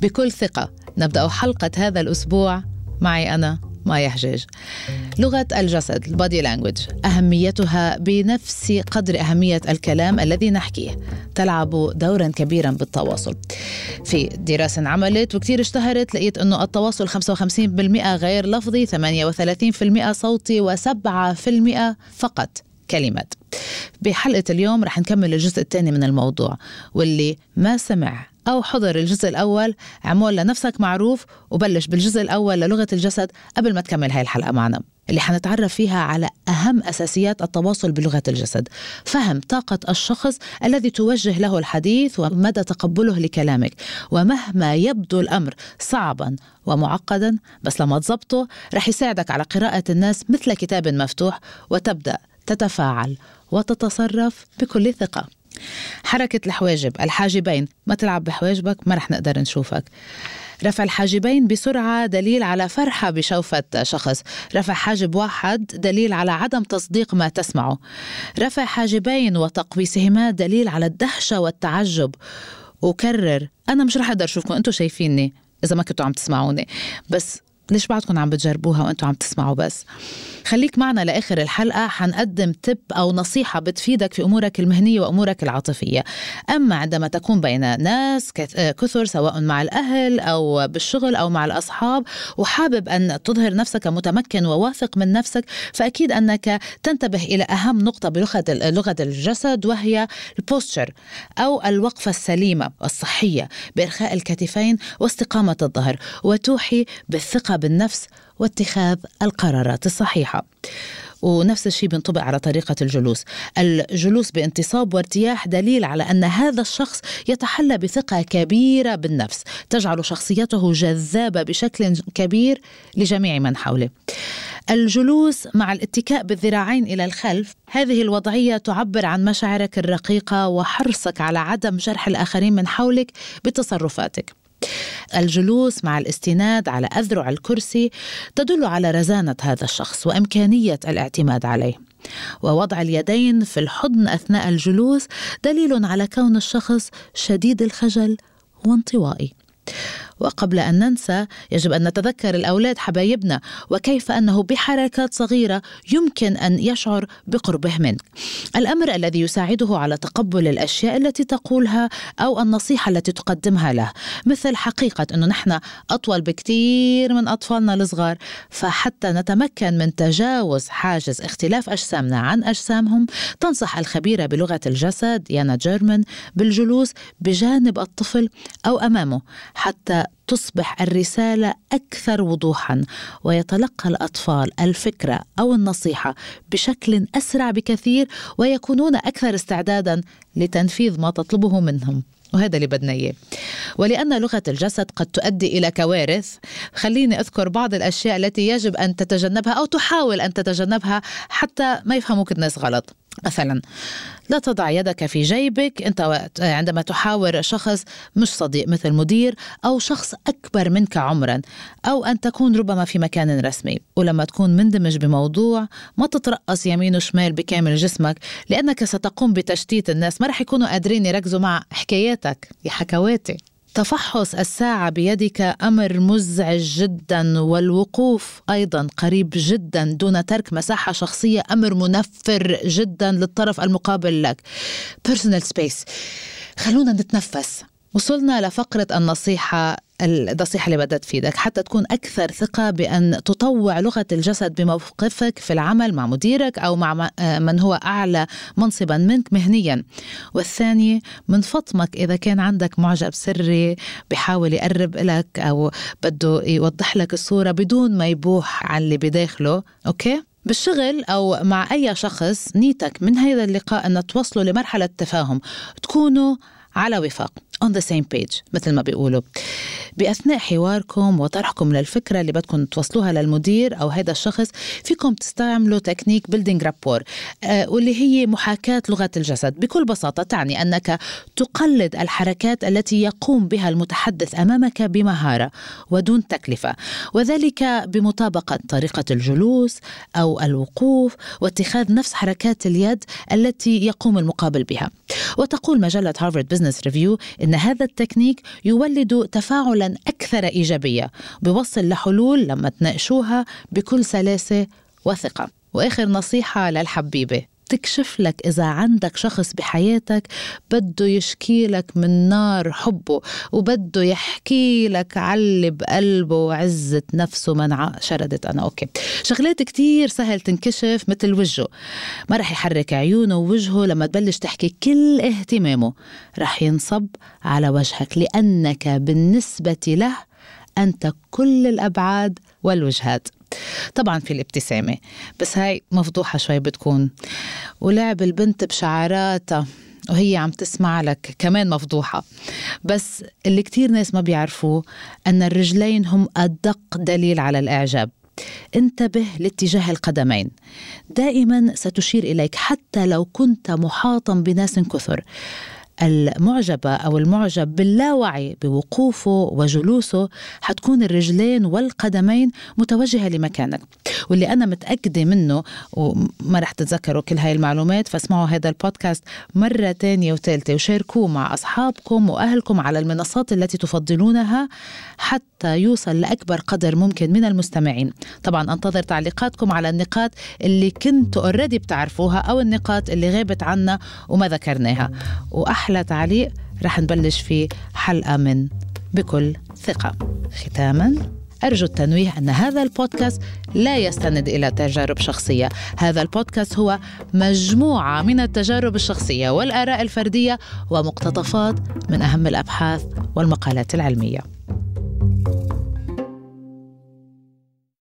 بكل ثقة. نبدأ حلقة هذا الأسبوع معي أنا مايا حجاج. لغة الجسد البادي لانجوج أهميتها بنفس قدر أهمية الكلام الذي نحكيه. تلعب دورا كبيرا بالتواصل. في دراسة عملت وكثير اشتهرت لقيت أنه التواصل 55% غير لفظي 38% صوتي و7% فقط كلمات. بحلقة اليوم رح نكمل الجزء الثاني من الموضوع واللي ما سمع أو حضر الجزء الأول. عمول لنفسك معروف وبلش بالجزء الأول للغة الجسد قبل ما تكمل هاي الحلقة معنا. اللي حنتعرف فيها على أهم أساسيات التواصل بلغة الجسد. فهم طاقة الشخص الذي توجه له الحديث ومدى تقبله لكلامك. ومهما يبدو الأمر صعبا ومعقدا بس لما تزبطه رح يساعدك على قراءة الناس مثل كتاب مفتوح وتبدأ تتفاعل وتتصرف بكل ثقة. حركة الحواجب الحاجبين ما تلعب بحواجبك ما رح نقدر نشوفك. رفع الحاجبين بسرعة دليل على فرحة بشوفة شخص. رفع حاجب واحد دليل على عدم تصديق ما تسمعه. رفع حاجبين وتقويسهما دليل على الدهشة والتعجب. وكرر أنا مش رح أقدر أشوفكم أنتم شايفيني إذا ما كنتوا عم تسمعوني. بس ليش بعدكم عم بتجربوها وأنتم عم تسمعوا بس. خليك معنا لآخر الحلقة حنقدم تب أو نصيحة بتفيدك في أمورك المهنية وأمورك العاطفية. أما عندما تكون بين ناس كثر سواء مع الأهل أو بالشغل أو مع الأصحاب وحابب أن تظهر نفسك متمكن وواثق من نفسك فأكيد أنك تنتبه إلى أهم نقطة بلغة لغة الجسد وهي البوستشر أو الوقفة السليمة والصحيه بإرخاء الكتفين واستقامة الظهر وتوحي بالثقة بالنفس واتخاذ القرارات الصحيحة. ونفس الشيء بينطبق على طريقة الجلوس. الجلوس بانتصاب وارتياح دليل على أن هذا الشخص يتحلى بثقة كبيرة بالنفس. تجعل شخصيته جذابة بشكل كبير لجميع من حوله. الجلوس مع الاتكاء بالذراعين إلى الخلف هذه الوضعية تعبر عن مشاعرك الرقيقة وحرصك على عدم جرح الآخرين من حولك بتصرفاتك. الجلوس مع الاستناد على أذرع الكرسي تدل على رزانة هذا الشخص وإمكانية الاعتماد عليه. ووضع اليدين في الحضن أثناء الجلوس دليل على كون الشخص شديد الخجل وانطوائي. وقبل أن ننسى يجب أن نتذكر الأولاد حبايبنا وكيف أنه بحركات صغيرة يمكن أن يشعر بقربه منك. الأمر الذي يساعده على تقبل الأشياء التي تقولها أو النصيحة التي تقدمها له، مثل حقيقة أنه نحن أطول بكثير من أطفالنا الصغار، فحتى نتمكن من تجاوز حاجز اختلاف أجسامنا عن أجسامهم، تنصح الخبيرة بلغة الجسد يانا جيرمان بالجلوس بجانب الطفل أو أمامه حتى تصبح الرسالة أكثر وضوحا ويتلقى الأطفال الفكرة أو النصيحة بشكل أسرع بكثير ويكونون أكثر استعدادا لتنفيذ ما تطلبه منهم. وهذا اللي بدنا إياه. ولأن لغة الجسد قد تؤدي إلى كوارث خليني أذكر بعض الأشياء التي يجب أن تتجنبها أو تحاول أن تتجنبها حتى ما يفهموك الناس غلط. مثلا. لا تضع يدك في جيبك أنت عندما تحاور شخص مش صديق مثل مدير أو شخص أكبر منك عمرا. أو أن تكون ربما في مكان رسمي. ولما تكون مندمج بموضوع ما تترقص يمين وشمال بكامل جسمك لأنك ستقوم بتشتيت الناس. ما رح يكونوا قادرين يركزوا مع حكاياتك. يا حكواتي. تفحص الساعة بيدك أمر مزعج جدا والوقوف أيضا قريب جدا دون ترك مساحة شخصية أمر منفر جدا للطرف المقابل لك. Personal space. خلونا نتنفس. وصلنا لفقرة النصيحة النصيحة اللي بدها تفيدك. حتى تكون أكثر ثقة بأن تطوع لغة الجسد بموقفك في العمل مع مديرك أو مع من هو أعلى منصبا منك مهنيا. والثاني من فطمك إذا كان عندك معجب سري بحاول يقرب لك أو بده يوضح لك الصورة بدون ما يبوح عن اللي بداخله أوكي؟ بالشغل أو مع أي شخص نيتك من هذا اللقاء أن توصلوا لمرحلة تفاهم تكونوا على وفاق. On the same page مثل ما بيقولوا. بأثناء حواركم وطرحكم للفكرة اللي بدكم توصلوها للمدير أو هذا الشخص فيكم تستعملوا تكنيك building rapport آه واللي هي محاكاة لغة الجسد. بكل بساطة تعني أنك تقلد الحركات التي يقوم بها المتحدث أمامك بمهارة ودون تكلفة. وذلك بمطابقة طريقة الجلوس أو الوقوف واتخاذ نفس حركات اليد التي يقوم المقابل بها. وتقول مجلة Harvard Business Review إن هذا التكنيك يولد تفاعلا أكثر إيجابية بيوصل لحلول لما تناقشوها بكل سلاسة وثقة. وآخر نصيحة للحبيبة. تكشف لك إذا عندك شخص بحياتك بده يشكي لك من نار حبه وبده يحكي لك عاللي بقلبه وعزة نفسه منع شردت أنا. okay. شغلات كتير سهل تنكشف مثل وجهه. ما رح يحرك عيونه ووجهه لما تبلش تحكي كل اهتمامه. رح ينصب على وجهك لأنك بالنسبة له أنت كل الأبعاد والوجهات. طبعا في الابتسامة. بس هاي مفضوحة شوي بتكون. ولعب البنت بشعراتها وهي عم تسمع لك كمان مفضوحة. بس اللي كتير ناس ما بيعرفوه أن الرجلين هم أدق دليل على الإعجاب. انتبه لاتجاه القدمين. دائما ستشير إليك حتى لو كنت محاطا بناس كثر. المعجبة أو المعجب باللاوعي بوقوفه وجلوسه حتكون الرجلين والقدمين متوجهة لمكانك. واللي أنا متأكدة منه وما رح تتذكروا كل هاي المعلومات فاسمعوا هذا البودكاست مرة تانية وثالثة وشاركوه مع أصحابكم وأهلكم على المنصات التي تفضلونها حتى يوصل لأكبر قدر ممكن من المستمعين. طبعا أنتظر تعليقاتكم على النقاط اللي كنتوا اوريدي بتعرفوها أو النقاط اللي غابت عنا وما ذكرناها. وأحلى تعليق رح نبلش فيه حلقة من بكل ثقة. ختاما أرجو التنويه أن هذا البودكاست لا يستند إلى تجارب شخصية. هذا البودكاست هو مجموعة من التجارب الشخصية والآراء الفردية ومقتطفات من أهم الأبحاث والمقالات العلمية.